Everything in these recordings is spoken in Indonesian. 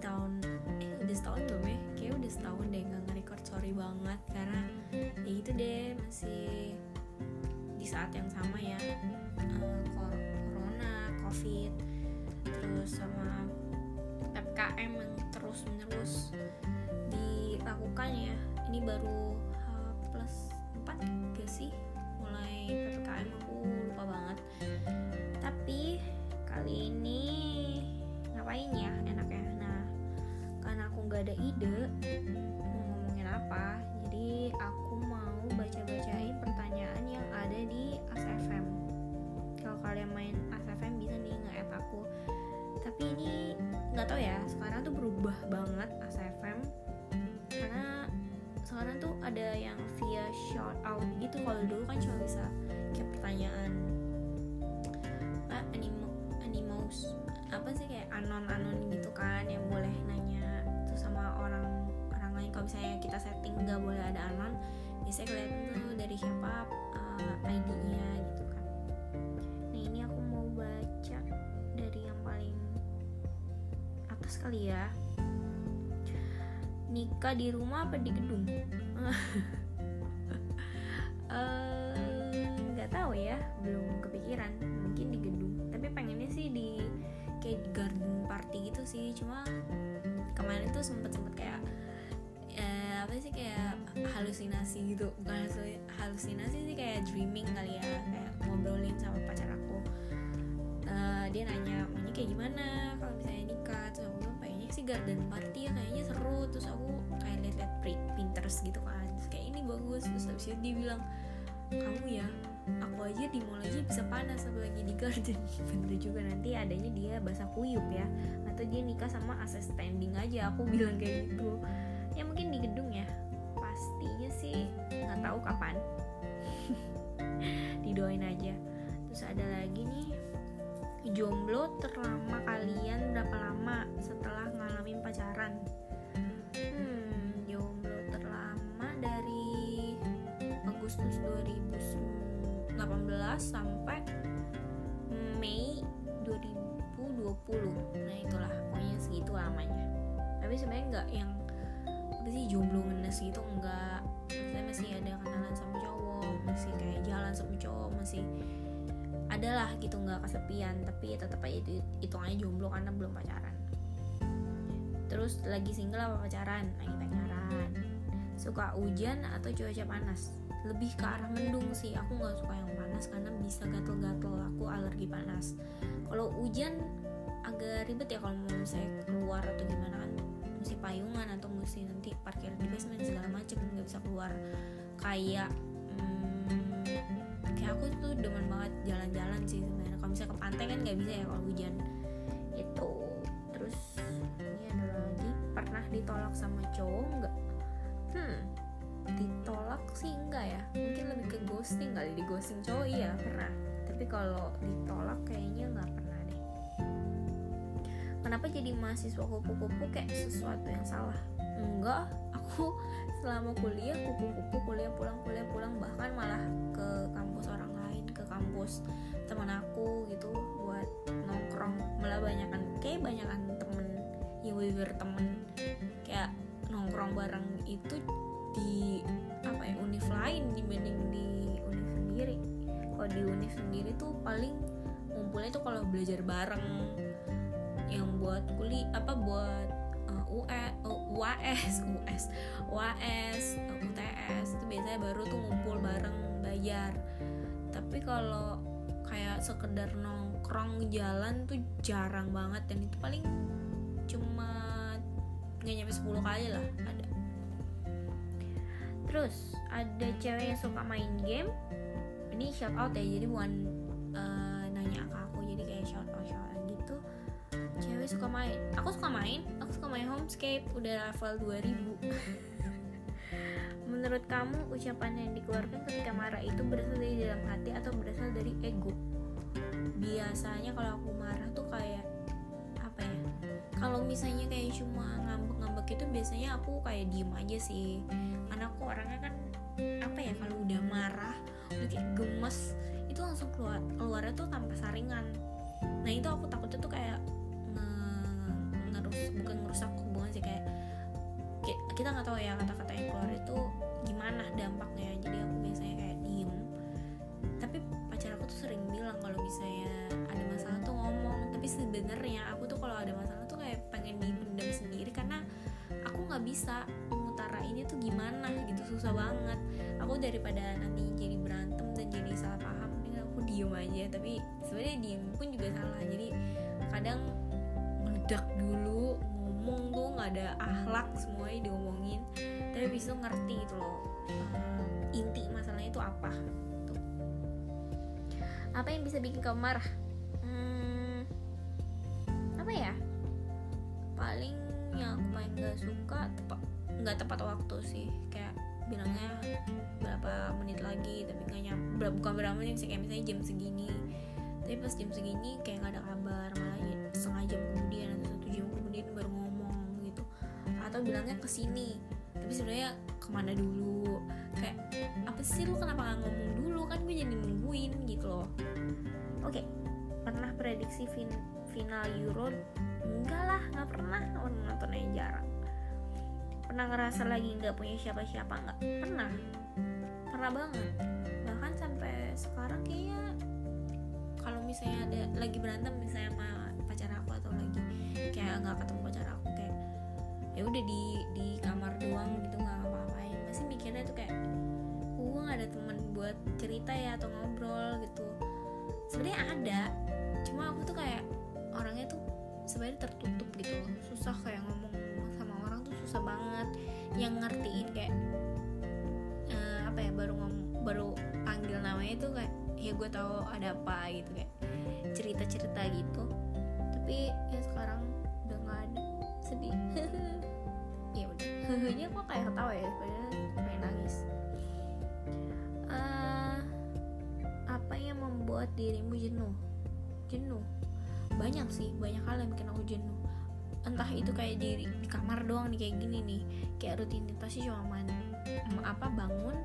tahun eh udah setahun belum ya? Kayak udah setahun deh nggak nge-record sorry banget. Karena ya gitu deh masih di saat yang sama ya. Eh, cor- corona covid terus sama ppkm yang terus menerus dilakukan ya. Ini baru H plus 4 gak sih. Mulai ppkm aku lupa banget. Tapi kali ini ada ide mau ngomongin apa. Jadi aku mau baca-bacain pertanyaan yang ada di ASFM kalau kalian main ASFM bisa nih nge-add aku. Tapi ini nggak tahu ya sekarang tuh berubah banget ASFM karena sekarang tuh ada yang via shout out gitu. Kalau dulu kan cuma bisa kayak pertanyaan ah, animo animos apa sih kayak anon anon gitu kan yang boleh kalau misalnya kita setting nggak boleh ada anon biasanya kelihatan tuh dari siapa uh, ID-nya gitu kan. Nah ini aku mau baca dari yang paling atas kali ya. Nikah di rumah apa di gedung halusinasi sih kayak dreaming kali ya kayak ngobrolin sama pacar aku. Eh, dia nanya maunya kayak gimana? Kalau misalnya nikah? Terus aku bilang sih garden party ya kayaknya seru. Terus aku kayak liat-liat Pinterest gitu kan. Terus kayak ini bagus. Terus habis itu dia bilang kamu ya aku aja di mall aja bisa panas apalagi di garden. Bener juga nanti adanya dia basah kuyup ya atau dia nikah sama ases standing aja. Aku bilang kayak gitu. Ya mungkin di gedung ya. Pastinya sih nggak tahu kapan didoain aja. Terus ada lagi nih jomblo terlama kalian berapa lama setelah ngalamin pacaran? Hmm jomblo terlama dari Agustus 2018 sampai Mei 2020 nah itulah pokoknya segitu lamanya. Tapi sebenarnya nggak yang apa sih jomblo ngenes gitu enggak saya masih ada kenalan sama cowok masih kayak jalan sama cowok masih adalah gitu nggak kesepian. Tapi tetap aja itu hitungannya jomblo karena belum pacaran. Terus lagi single apa pacaran? Lagi pacaran. Suka hujan atau cuaca panas? Lebih ke arah mendung sih. Aku nggak suka yang panas karena bisa gatel-gatel. Aku alergi panas. Kalau hujan agak ribet ya kalau mau misalnya keluar atau gimana kan. Mesti payungan atau mesti nanti parkir di basement segala macem. Nggak bisa keluar. Kayak kayak aku tuh demen banget jalan-jalan sih sebenarnya. Kalau misalnya ke pantai kan nggak bisa ya kalau hujan. Itu terus ini ada lagi. Pernah ditolak sama cowok nggak? Hmm ditolak sih enggak ya. Mungkin lebih ke ghosting kali di ghosting cowok iya pernah. Tapi kalau ditolak kayaknya nggak pernah deh. Kenapa jadi mahasiswa kupu-kupu kayak sesuatu yang salah? Enggak aku selama kuliah kupu-kupu kuliah pulang kuliah pulang. Bahkan malah ke kampus teman aku gitu buat nongkrong. Malah banyakan kayak banyakan temen. Yang bener temen. Kayak nongkrong bareng itu di apa ya univ lain dibanding di univ sendiri. Kalau di univ sendiri tuh paling ngumpulnya tuh kalau belajar bareng. Yang buat kuliah apa buat uh, UE, uh, UAS, US, UAS, UTS itu biasanya baru tuh ngumpul bareng bayar. Tapi kalau kayak sekedar nongkrong jalan tuh jarang banget dan itu paling cuma nggak nyampe 10 kali lah ada. Terus ada cewek yang suka main game. Ini shout out ya, jadi bukan uh, nanya ke aku, jadi kayak shout out shout out gitu cewek suka main aku suka main aku suka main homescape udah level 2000 menurut kamu ucapan yang dikeluarkan ketika marah itu berasal dari dalam hati atau berasal dari ego? Biasanya kalau aku marah tuh kayak apa ya? Kalau misalnya kayak cuma ngambek-ngambek itu biasanya aku kayak diem aja sih. Karena aku orangnya kan apa ya kalau udah marah udah gemes itu langsung keluar keluarnya tuh tanpa saringan. Nah itu aku takutnya tuh kayak nge- ngerus bukan ngerusak hubungan sih kayak kita nggak tahu ya kata-kata yang keluar itu dampaknya. Jadi aku biasanya kayak diem. Tapi pacar aku tuh sering bilang kalau misalnya ada masalah tuh ngomong. Tapi sebenarnya aku tuh kalau ada masalah tuh kayak pengen dipendam sendiri karena aku nggak bisa mengutara ini tuh gimana gitu. Susah banget. Aku daripada nanti jadi berantem dan jadi salah paham dengan aku diem aja. Tapi sebenarnya diem pun juga salah. Jadi kadang meledak dulu ngomong tuh nggak ada akhlak semuanya diomongin tapi bisa ngerti itu loh uh, inti masalahnya itu apa tuh. apa yang bisa bikin kamu marah? Hmm, apa ya? Paling yang aku paling gak suka tepat nggak tepat waktu sih kayak bilangnya berapa menit lagi tapi nggak nyampe bukan berapa menit sih kayak misalnya jam segini. Tapi pas jam segini kayak nggak ada kabar malah setengah jam kemudian atau satu jam kemudian baru atau bilangnya ke sini tapi sebenarnya ke mana dulu? Kayak apa sih lu kenapa nggak ngomong dulu? Kan gue jadi nungguin gitu loh. Oke okay. pernah prediksi fin final Euro? Enggak lah nggak pernah. Orang nonton yang jarang. Pernah ngerasa lagi nggak punya siapa-siapa nggak? Pernah. Pernah banget. Bahkan sampai sekarang kayaknya kalau misalnya ada lagi berantem misalnya sama pacar aku atau lagi kayak nggak ketemu pacar ya udah di di kamar doang gitu nggak ngapa-ngapain masih mikirnya tuh kayak gue nggak ada teman buat cerita ya atau ngobrol gitu. Sebenarnya ada cuma aku tuh kayak orangnya tuh sebenarnya tertutup gitu susah kayak ngomong sama orang tuh susah banget. Yang ngertiin kayak uh, apa ya baru ngom baru panggil namanya tuh kayak ya gue tahu ada apa gitu kayak cerita cerita gitu. Tapi ya sekarang udah nggak ada. Sedih ya udah hehe kok kayak ketawa ya padahal pengen nangis. Uh, apa yang membuat dirimu jenuh? Jenuh? Banyak sih banyak hal yang bikin aku jenuh. Entah itu kayak di, di kamar doang nih kayak gini nih. Kayak rutinitasnya cuma mandi apa bangun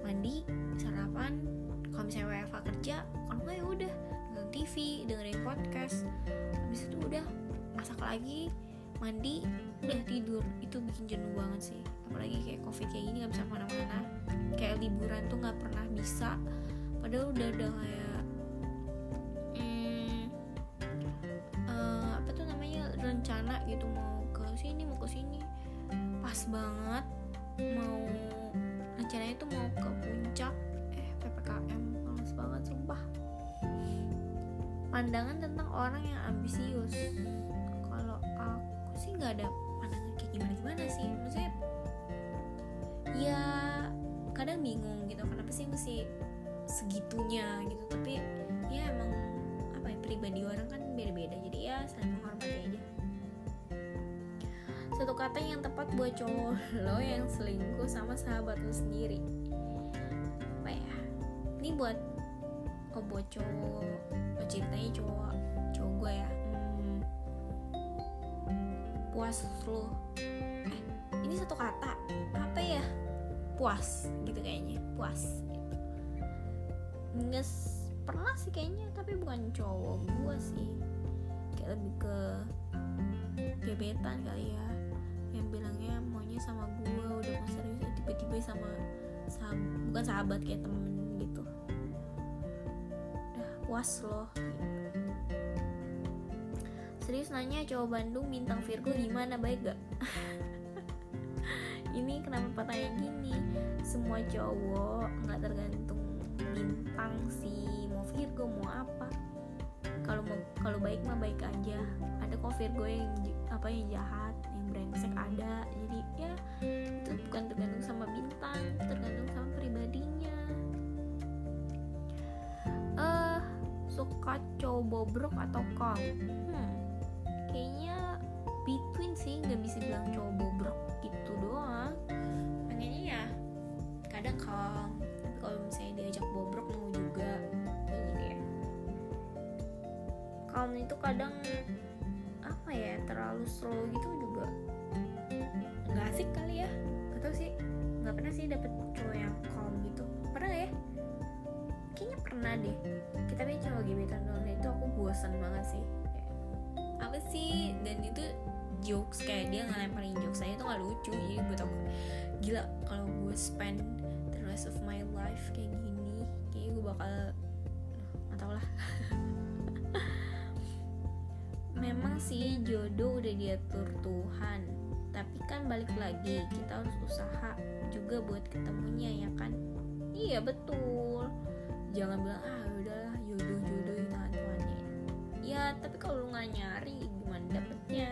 mandi sarapan. Kalau misalnya WFA kerja kalau nggak ya udah nonton TV dengerin podcast. Habis itu udah masak lagi mandi udah tidur. Itu bikin jenuh banget sih. Apalagi kayak covid kayak gini nggak bisa ke mana-mana. Kayak liburan tuh nggak pernah bisa. Padahal udah ada kayak hmm, uh, apa tuh namanya rencana gitu. Mau ke sini mau ke sini. Pas banget. Mau rencananya tuh mau ke puncak eh ppkm males banget sumpah. Pandangan tentang orang yang ambisius sih nggak ada pandangan kayak gimana gimana sih. Maksudnya ya kadang bingung gitu kenapa sih mesti segitunya gitu. Tapi ya emang apa ya pribadi orang kan beda-beda. Jadi ya saling menghormati aja. Satu kata yang tepat buat cowok lo yang selingkuh sama sahabat lo sendiri. Apa ya? Ini buat oh buat cowok cowok puas lu. Eh ini satu kata apa ya? Puas gitu kayaknya puas gitu. Nggak pernah sih kayaknya tapi bukan cowok gue sih. Kayak lebih ke gebetan kali ya. Yang bilangnya maunya sama gue udah mau serius tiba-tiba sama sahab bukan sahabat kayak temen gitu. Udah puas loh serius nanya cowok Bandung bintang Virgo gimana baik gak? Ini kenapa pertanyaan gini? Semua cowok nggak tergantung bintang sih. Mau Virgo mau apa? Kalau mau kalau baik mah baik aja. Ada kok Virgo yang apa yang jahat yang brengsek ada. Jadi ya itu bukan tergantung sama bintang tergantung sama pribadinya. Eh uh, suka cowok bobrok atau kong? Hmm kayaknya between sih nggak bisa bilang cowok bobrok gitu doang. Pengennya ya kadang kalau kalau misalnya diajak bobrok mau juga gitu ya kalau itu kadang apa ya terlalu slow gitu juga. Nggak asik kali ya atau sih. Nggak pernah sih dapet cowok yang calm gitu. Pernah ya? Kayaknya pernah deh. Kita bicara gebetan doang itu aku bosan banget sih sih? Dan itu jokes kayak dia ngelemparin jokes saya tuh nggak lucu jadi buat aku gila kalau gue spend the rest of my life kayak gini kayak gue bakal nggak tau lah. Memang sih jodoh udah diatur Tuhan tapi kan balik lagi kita harus usaha juga buat ketemunya ya kan? Iya betul. Jangan bilang ah udahlah ya tapi kalau lu nggak nyari gimana dapetnya?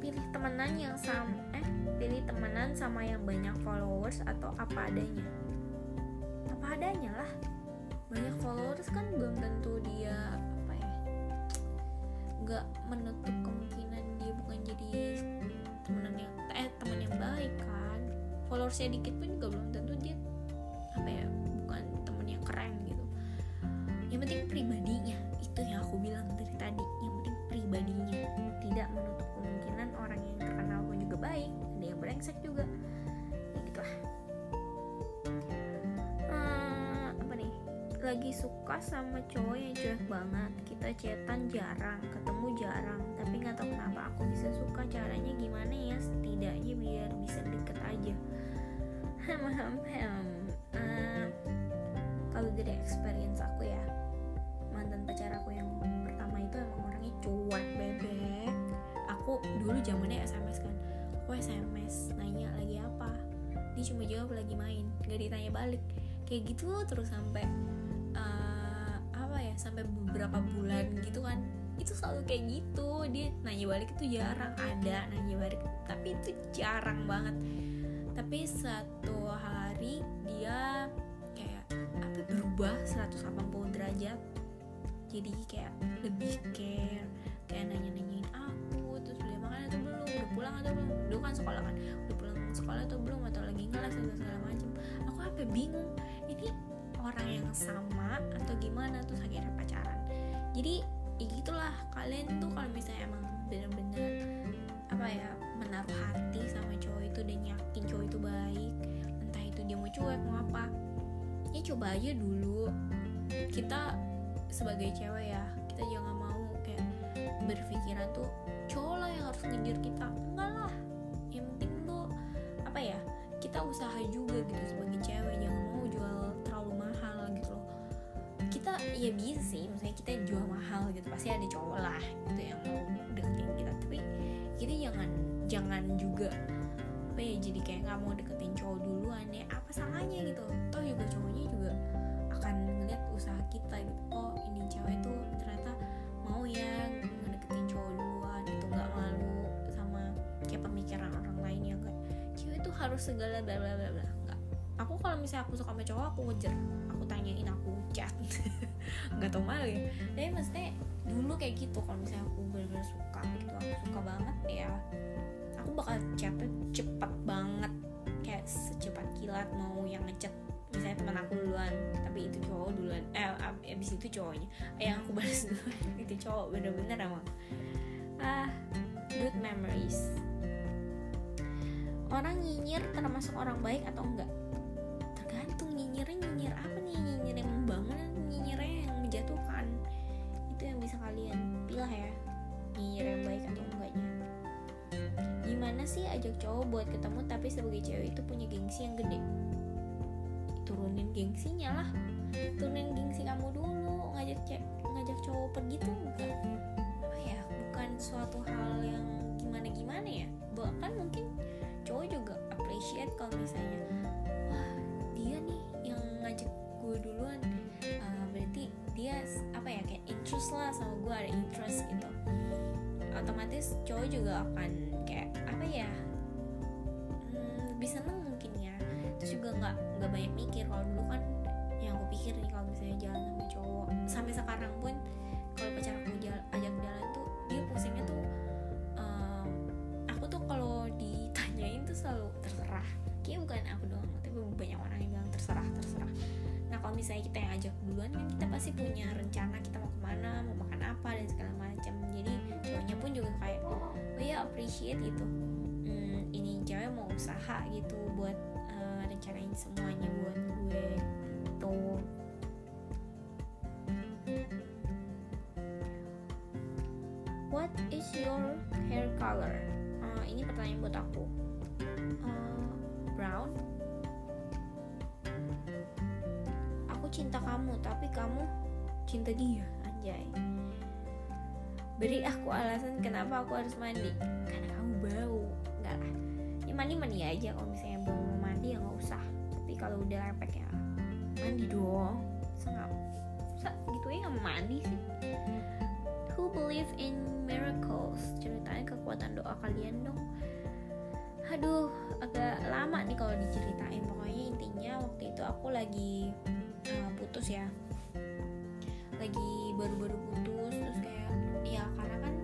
Pilih temenan yang sama eh pilih temenan sama yang banyak followers atau apa adanya? Apa adanya lah. Banyak followers kan belum tentu dia apa ya nggak menutup kemungkinan dia bukan jadi temenan yang eh teman yang baik kan. Followersnya dikit pun juga belum tentu dia apa ya sama cowok yang cuek banget. Kita chatan jarang ketemu jarang. Tapi nggak tahu kenapa aku bisa suka caranya gimana ya setidaknya biar bisa deket aja. Kalau dari experience aku ya mantan pacar aku yang pertama itu emang orangnya cuek bebek. Aku dulu zamannya sms kan. Aku sms nanya lagi apa. Dia cuma jawab lagi main gak ditanya balik. Kayak gitu terus sampai sampai beberapa bulan gitu kan itu selalu kayak gitu. Dia nanya balik itu jarang ada nanya balik tapi itu jarang banget. Tapi satu hari dia kayak apa berubah 180 derajat. Jadi kayak lebih care kayak nanya-nanyain aku terus udah makan atau belum udah pulang atau belum. Dulu kan sekolah kan udah pulang sekolah atau belum atau lagi ngelas atau segala macam aku apa bingung ini orang yang sama atau gimana tuh akhirnya pacaran. Jadi ya gitulah. Kalian tuh kalau misalnya emang bener-bener apa ya menaruh hati sama cowok itu dan yakin cowok itu baik entah itu dia mau cuek mau apa ya coba aja dulu. Kita sebagai cewek ya kita jangan mau kayak berpikiran tuh cowok lah yang harus ngejar kita. Enggak lah. Yang penting tuh apa ya kita usaha juga gitu sebagai cewek. Jangan ya bisa sih. Misalnya kita jual mahal gitu pasti ada cowok lah gitu yang mau deketin kita. Tapi kita jangan jangan juga apa ya jadi kayak nggak mau deketin cowok duluan ya. Apa salahnya gitu? Toh juga cowoknya juga akan ngeliat usaha kita gitu. Oh ini cewek tuh ternyata mau ya ngedeketin cowok duluan itu nggak malu sama kayak pemikiran orang lain yang kayak cewek tuh harus segala bla bla bla bla. Aku kalau misalnya aku suka sama cowok aku ngejar aku tanyain aku chat. Nggak tau malu ya. Tapi maksudnya dulu kayak gitu kalau misalnya aku benar-benar suka gitu aku suka banget ya aku bakal chatnya cepet banget. Kayak secepat kilat mau yang ngechat misalnya teman aku duluan tapi itu cowok duluan eh abis itu cowoknya yang aku balas duluan. Itu cowok bener-bener emang. Ah good memories. Orang nyinyir termasuk orang baik atau enggak? Tergantung nyinyirnya nyinyir apa nyinyir yang membangun nyinyirnya yang menjatuhkan. Itu yang bisa kalian pilih ya nyinyir yang baik atau enggaknya. Gimana sih ajak cowok buat ketemu tapi sebagai cewek itu punya gengsi yang gede? Turunin gengsinya lah. Turunin gengsi kamu dulu ngajak cewek ngajak cowok pergi tuh enggak. Apa ya bukan suatu hal yang gimana gimana ya. Bahkan mungkin cowok juga appreciate kalau misalnya wah dia nih gue duluan uh, berarti dia apa ya kayak interest lah sama gue ada interest gitu. Otomatis cowok juga akan kayak apa ya hmm, lebih seneng mungkin ya. Terus juga nggak nggak banyak mikir. Kalau dulu kan yang aku pikir nih kalau misalnya jalan sama cowok sampai sekarang pun kalau pacar misalnya kita yang ajak duluan kan kita pasti punya rencana kita mau ke mana mau makan apa dan segala macam. Jadi cowoknya pun juga kayak oh ya appreciate gitu. Hmm, ini cewek mau usaha gitu buat uh, rencanain semuanya buat gue tuh What is your hair color? Uh, ini pertanyaan buat aku. Uh, brown cinta kamu tapi kamu cinta dia anjay. Beri aku alasan kenapa aku harus mandi. Karena kamu bau. Enggak lah. Ya mandi mandi aja kalau misalnya mau mandi ya nggak usah. Tapi kalau udah lepek ya mandi dong. Senggak gitu ya nggak mandi sih. Who believe in miracles? Ceritanya kekuatan doa kalian dong. Aduh agak lama nih kalau diceritain. Pokoknya intinya waktu itu aku lagi uh, putus ya. Lagi baru-baru putus terus kayak ya karena kan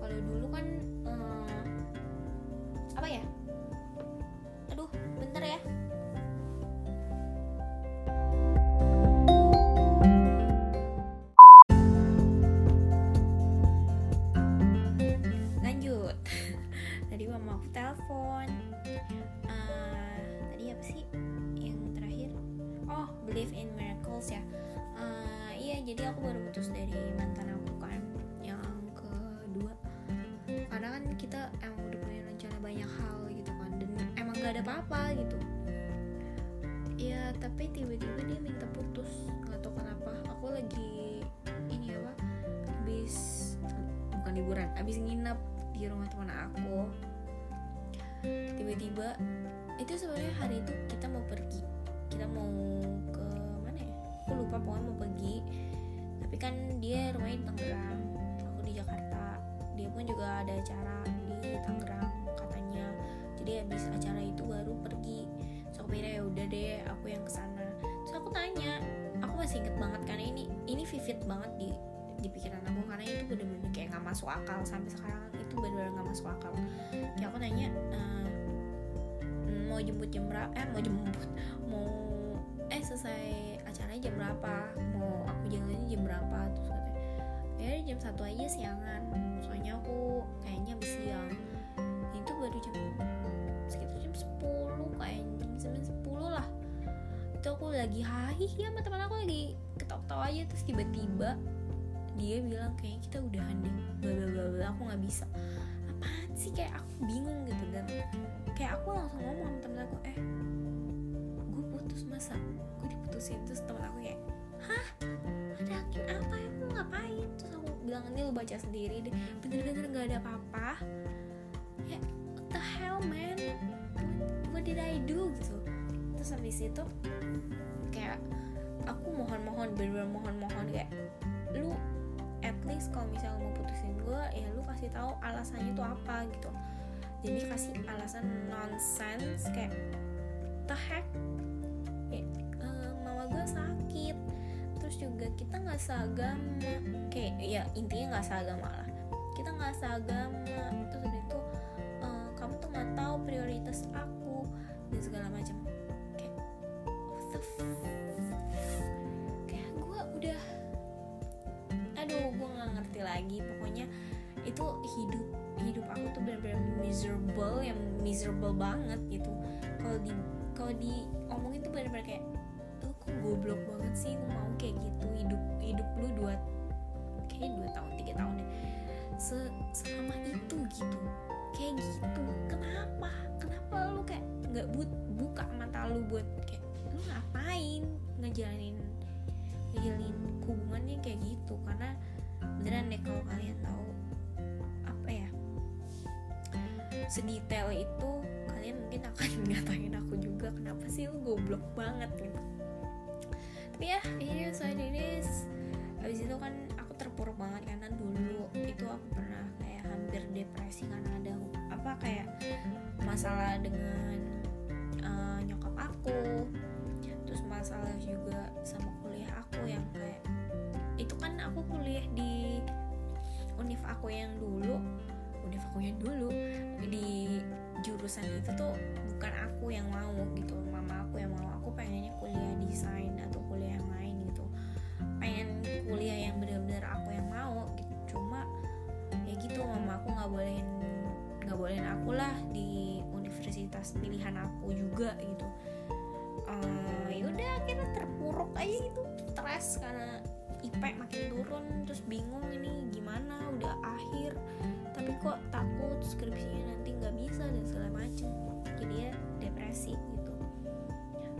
kalau dulu kan uh, apa ya? Aduh bentar ya oh believe in miracles ya. Uh, iya jadi aku baru putus dari mantan aku kan yang kedua. Karena kan kita emang udah punya rencana banyak hal gitu kan dan emang gak ada apa-apa gitu. Ya tapi tiba-tiba dia minta putus nggak tahu kenapa. Aku lagi ini apa habis bukan liburan habis nginep di rumah teman aku. Tiba-tiba itu sebenarnya hari itu kita mau pergi kita mau ke mana ya? Aku lupa pokoknya mau pergi. Tapi kan dia rumahnya di Tangerang aku di Jakarta. Dia pun juga ada acara di Tangerang katanya. Jadi habis acara itu baru pergi. So aku ya udah deh aku yang ke sana terus aku tanya aku masih inget banget karena ini ini vivid banget di di pikiran aku karena itu bener-bener kayak nggak masuk akal sampai sekarang. Itu bener-bener nggak masuk akal. Kayak aku nanya ehm, mau jemput jam berapa eh mau jemput mau eh selesai acaranya jam berapa mau aku jalannya jam berapa terus katanya ya jam satu aja siangan. Soalnya aku kayaknya habis siang. Itu baru jam sekitar jam 10 kayak jam 9 10 lah. Itu aku lagi hahi ya sama teman aku lagi ketawa-ketawa aja terus tiba-tiba dia bilang kayaknya kita udahan deh bla bla bla aku nggak bisa. Apaan sih? Kayak aku bingung gitu dan kayak aku langsung ngomong temen aku eh gue putus masa gue diputusin? Terus temen aku kayak hah? Ada apa? Ya lu ngapain? Terus aku bilang ini lu baca sendiri deh. Bener-bener nggak ada apa-apa. Ya what the hell man? What, what did I do? Gitu. Terus habis itu kayak aku mohon-mohon bener-bener mohon-mohon kayak lu at least kalau misalnya mau putusin gue ya lu kasih tahu alasannya itu apa gitu jadi kasih alasan nonsense kayak the heck? Ya, uh, mama gue sakit. Terus juga kita nggak seagama kayak ya intinya nggak seagama lah. Kita nggak seagama terus udah itu uh, kamu tuh nggak tahu prioritas aku dan segala macam. Kayak kayak gue udah aduh gue nggak ngerti lagi. Pokoknya itu hidup hidup aku tuh benar-benar miserable yang miserable banget gitu. Kalau di kalau diomongin tuh benar-benar kayak lu kok goblok banget sih? Lu mau kayak gitu hidup hidup lu dua kayak dua tahun tiga tahun ya Se selama itu gitu kayak gitu. Kenapa? Kenapa lu kayak nggak but buka mata lu buat kayak lu ngapain ngejalanin ngejalanin hubungannya kayak gitu? Karena beneran deh kalau kalian tahu sedetail itu kalian mungkin akan ngatain aku juga kenapa sih lu goblok banget gitu. Tapi ya ini so it is. Habis itu kan aku terpuruk banget karena dulu itu aku pernah kayak hampir depresi karena ada apa kayak masalah dengan uh, nyokap aku. Terus masalah juga sama kuliah aku yang kayak itu kan aku kuliah di univ aku yang dulu aku yang dulu. Di jurusan itu tuh bukan aku yang mau gitu. Mama aku yang mau. Aku pengennya kuliah desain atau kuliah yang lain gitu. Pengen kuliah yang bener-bener aku yang mau gitu. Cuma ya gitu mama aku nggak bolehin nggak bolehin aku lah di universitas pilihan aku juga gitu. Uh, ya udah akhirnya terpuruk aja gitu. Stres karena IP makin turun terus bingung ini gimana udah kok takut skripsinya nanti nggak bisa dan segala macem. Jadi ya depresi gitu.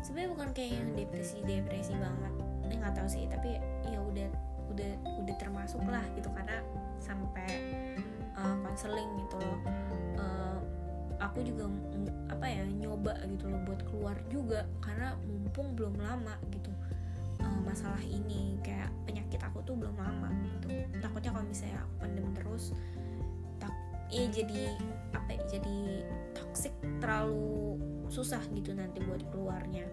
Sebenarnya bukan kayak yang depresi depresi banget. Ini nggak tahu sih tapi ya udah udah udah termasuk lah gitu. Karena sampai konseling uh, gitu loh. Uh, aku juga apa ya nyoba gitu loh buat keluar juga. Karena mumpung belum lama gitu uh, masalah ini. Kayak penyakit aku tuh belum lama gitu. Takutnya kalau misalnya aku pendem terus ya jadi apa ya jadi toxic terlalu susah gitu nanti buat keluarnya.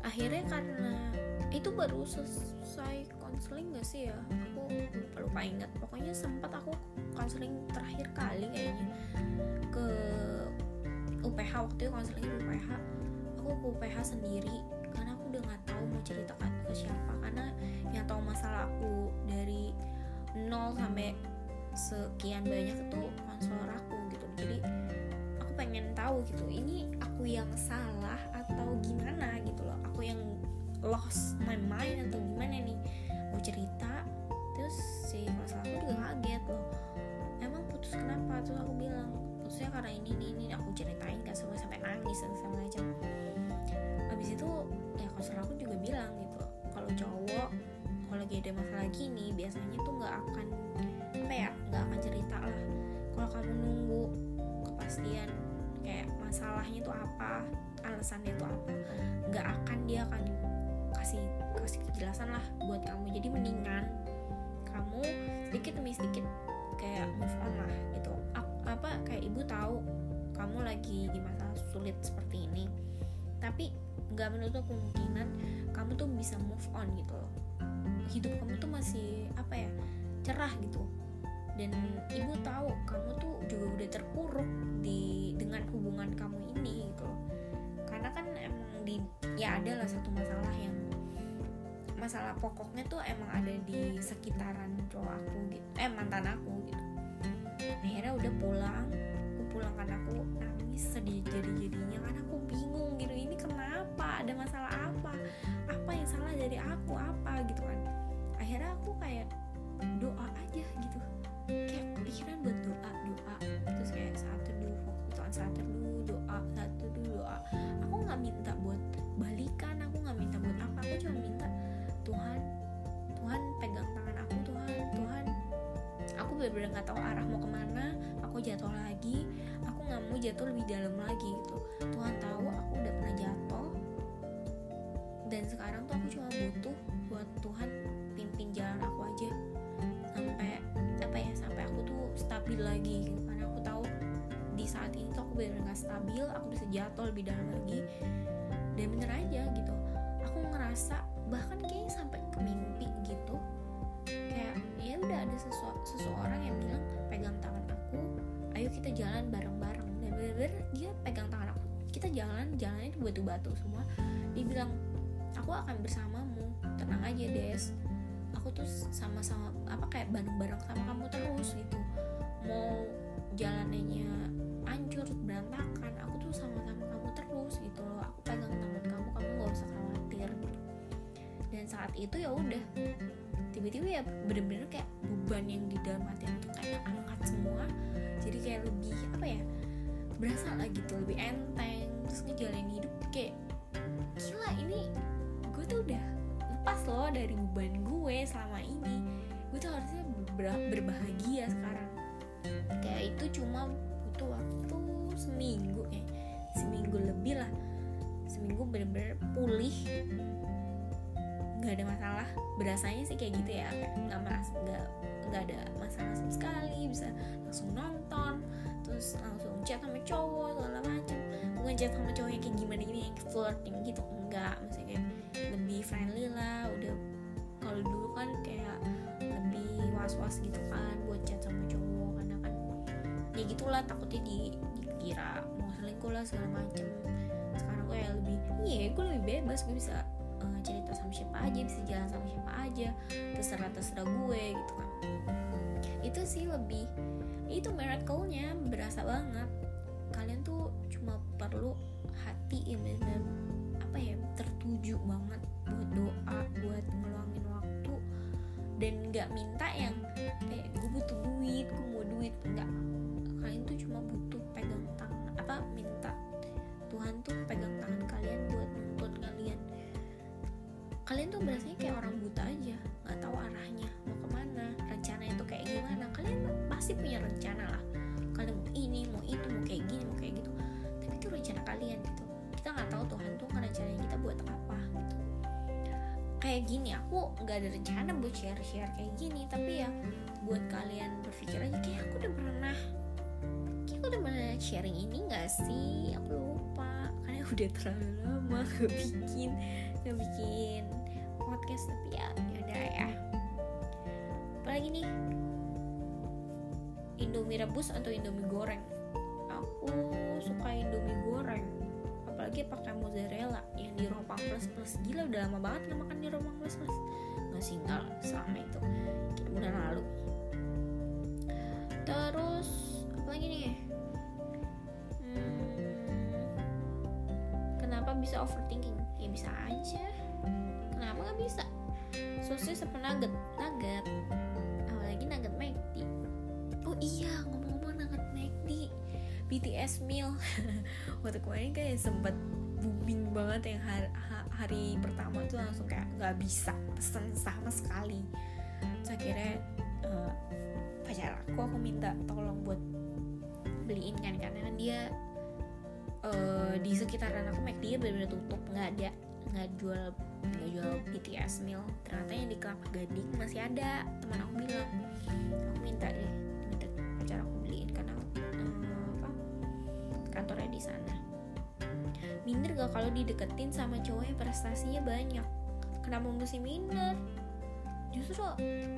Akhirnya karena itu baru selesai konseling gak sih ya? Aku lupa lupa ingat. Pokoknya sempat aku konseling terakhir kali kayaknya. Ke UPH waktu itu konseling UPH aku ke UPH sendiri karena aku udah nggak tahu mau cerita ke siapa. Karena sekian banyak itu konselor aku gitu. Jadi aku pengen tahu gitu ini aku yang salah atau gimana gitu loh. Aku yang lost tuh apa alasannya tuh apa nggak akan dia akan kasih kasih kejelasan lah buat kamu. Jadi mendingan kamu sedikit demi sedikit kayak move on lah gitu. Apa kayak ibu tahu kamu lagi di masa sulit seperti ini tapi nggak menutup kemungkinan kamu tuh bisa move on gitu loh. Hidup kamu tuh masih apa ya cerah gitu dan ibu tahu kamu tuh juga udah terpuruk di dengan hubungan kamu ini gitu. Loh karena kan emang di ya ada lah satu masalah yang masalah pokoknya tuh emang ada di sekitaran cowok aku gitu eh mantan aku gitu. Akhirnya udah pulang aku pulang kan aku nangis sedih jadi jadinya kan aku bingung gitu ini kenapa ada masalah apa? Apa yang salah dari aku? Apa gitu kan? Akhirnya aku kayak doa aja gitu kayak pikiran buat doa. Doa terus kayak saat teduh waktu saat teduh doa saat teduh doa. Aku nggak minta buat balikan aku nggak minta buat apa. Aku cuma minta Tuhan Tuhan pegang tangan aku Tuhan Tuhan. Aku benar-benar nggak tahu arah mau ke mana aku jatuh lagi. Aku nggak mau jatuh lebih dalam lagi gitu. Tuhan tahu aku udah pernah jatuh. Dan sekarang tuh aku cuma butuh buat Tuhan pimpin jalan aku aja stabil lagi gitu karena aku tahu di saat ini tuh aku benar-benar nggak stabil aku bisa jatuh lebih dalam lagi dan bener aja gitu. Aku ngerasa bahkan kayaknya sampai ke mimpi gitu. Kayak ya udah ada sesu seseorang yang bilang pegang tangan aku ayo kita jalan bareng-bareng. Dan bener-bener dia pegang tangan aku kita jalan jalannya itu batu-batu semua. Dia bilang aku akan bersamamu tenang aja Des. Aku tuh sama-sama apa kayak bareng-bareng sama kamu terus gitu mau jalannya hancur berantakan aku tuh sama-sama kamu terus gitu loh. Aku pegang tangan kamu kamu gak usah khawatir. Dan saat itu ya udah tiba-tiba ya bener-bener kayak beban yang di dalam hati itu kayak angkat semua. Jadi kayak lebih apa ya berasa lah gitu lebih enteng. Terus ngejalanin hidup kayak gila ini gue tuh udah lepas loh dari beban gue selama ini. Gue tuh harusnya ber berbahagia sekarang kayak itu cuma butuh waktu seminggu ya seminggu lebih lah. Seminggu bener-bener pulih. Nggak ada masalah. Berasanya sih kayak gitu ya. Nggak merasa nggak nggak ada masalah sama sekali. Bisa langsung nonton terus langsung chat sama cowok segala macam bukan chat sama cowok kayak gimana gini yang flirting gitu. Enggak maksudnya kayak lebih friendly lah. Udah kalau dulu kan kayak lebih was was gitu kan buat ya gitulah takutnya di dikira mau selingkuh lah segala macem. Sekarang gue ya lebih iya gue lebih bebas gue bisa uh, cerita sama siapa aja bisa jalan sama siapa aja terserah terserah gue gitu kan. Itu sih lebih itu miracle-nya berasa banget. Kalian tuh cuma perlu hati yang benar apa ya tertuju banget buat doa buat ngeluangin waktu dan nggak minta yang eh gue butuh duit gue mau duit. Enggak gini aku nggak ada rencana buat share share kayak gini tapi ya buat kalian berpikir aja kayak aku udah pernah kayak aku udah pernah sharing ini nggak sih? Aku lupa karena udah terlalu lama gak bikin gak bikin podcast tapi ya yaudah ya. Apalagi nih? Indomie rebus atau Indomie goreng? Aku suka Indomie goreng apalagi pakai mozzarella yang di Ropang Plus Plus. Gila udah lama banget nggak makan di Ropang Plus Plus. Nggak single selama itu. Kayak bulan lalu. Terus apa lagi nih? Hmm, kenapa bisa overthinking? Ya bisa aja. Kenapa nggak bisa? Sosis apa nugget BTS meal. Waktu kemarin kayak sempet booming banget yang hari, hari pertama tuh langsung kayak nggak bisa pesen sama sekali. Terus akhirnya uh, pacar aku aku minta tolong buat beliin kan karena dia uh, di sekitaran aku McD dia benar-benar tutup. Nggak ada nggak jual nggak jual BTS meal. Ternyata yang di Kelapa Gading masih ada teman aku bilang. Aku minta deh kantornya di sana. Minder gak kalau dideketin sama cowok yang prestasinya banyak? Kenapa mesti minder. Justru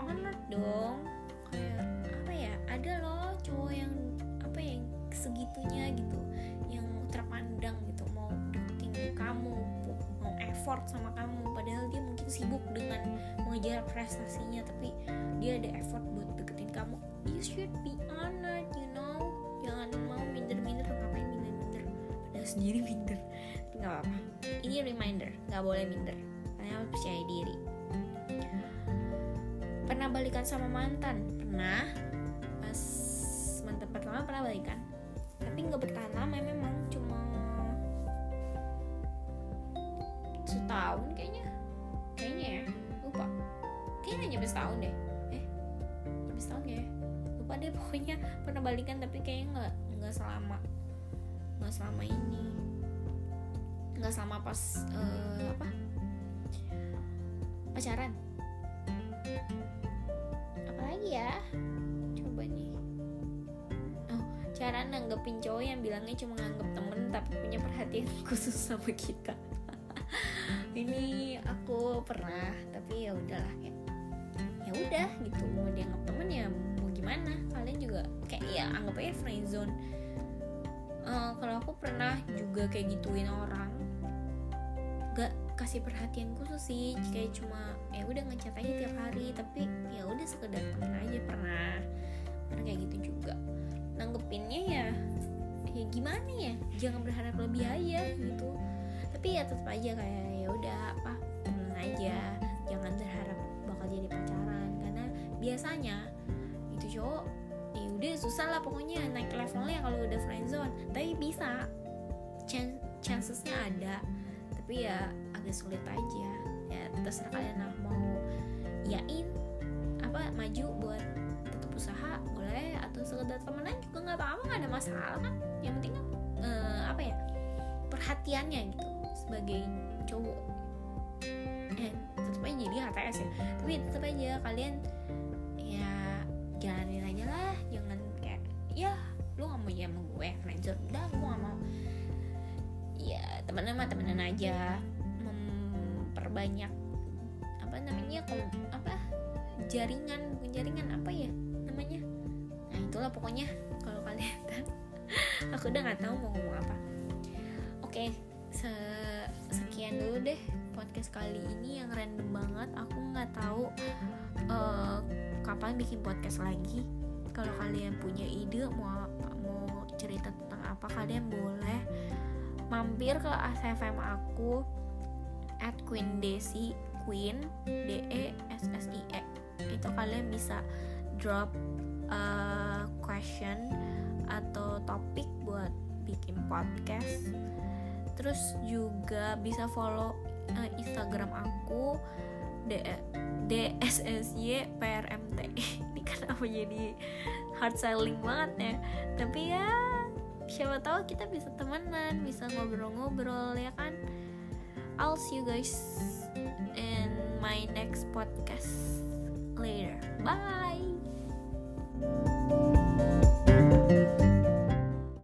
honor dong. Kayak apa ya ada loh cowok yang apa yang segitunya gitu. Yang terpandang gitu mau deketin kamu mau effort sama kamu. Padahal dia mungkin sibuk dengan mengejar prestasinya tapi dia ada effort buat deketin kamu. You should be honored you sendiri minder. Nggak apa-apa. Ini reminder. Nggak boleh minder. Kalian harus percaya diri. Pernah balikan sama mantan? Pernah. Pas mantan pertama pernah balikan. Tapi nggak bertahan lama memang. Cuma setahun kayaknya. Kayaknya ya. Lupa. Kayaknya nyampe setahun deh. Eh nyampe setahun ya? Lupa deh pokoknya pernah balikan tapi kayaknya nggak nggak selama nggak selama ini. Nggak selama pas uh, apa? Pacaran. Apalagi ya? Coba nih. Oh cara nanggepin cowok yang bilangnya cuma nganggep temen tapi punya perhatian khusus sama kita. Ini aku pernah tapi ya udahlah ya. Ya udah gitu. Mau dianggap temen ya mau gimana? Kalian juga kayak ya anggap aja friendzone uh, kalau aku pernah juga kayak gituin orang. Gak kasih perhatian khusus sih kayak cuma ya udah ngechat aja tiap hari tapi ya udah sekedar temen aja pernah. Pernah kayak gitu juga. Nanggepinnya ya ya gimana ya? Jangan berharap lebih aja gitu. Tapi ya tetap aja kayak ya udah apa temen aja. Jangan berharap bakal jadi pacaran karena biasanya itu cowok ya udah susah lah pokoknya. Naik levelnya kalau udah friendzone tapi bisa. Chance chancesnya ada. Tapi ya agak sulit aja. Ya terserah kalian lah. Mau yain apa maju buat tetap usaha boleh. Atau sekedar temenan juga nggak apa-apa nggak ada masalah kan. Yang penting kan uh, apa ya perhatiannya gitu sebagai cowok. Eh tetap aja jadi HTS ya. Tapi tetap aja kalian ya jalanin aja lah ya lu nggak mau ya sama gue friendzone udah gue nggak mau. Ya temenan mah temenan aja. Memperbanyak apa namanya kalau apa jaringan bukan jaringan apa ya namanya? Nah itulah pokoknya kalau kalian aku udah nggak tahu mau ngomong apa. Oke se sekian dulu deh podcast kali ini yang random banget. Aku nggak tahu uh, kapan bikin podcast lagi kalau kalian punya ide mau mau cerita tentang apa kalian boleh mampir ke ACFM aku at Queen Desi Queen D E S S I E. Itu kalian bisa drop uh, question atau topik buat bikin podcast. Terus juga bisa follow uh, Instagram aku D DSSY PRMT ini kenapa jadi hard selling banget ya. Tapi ya siapa tahu kita bisa temenan bisa ngobrol-ngobrol ya kan? I'll see you guys in my next podcast later. Bye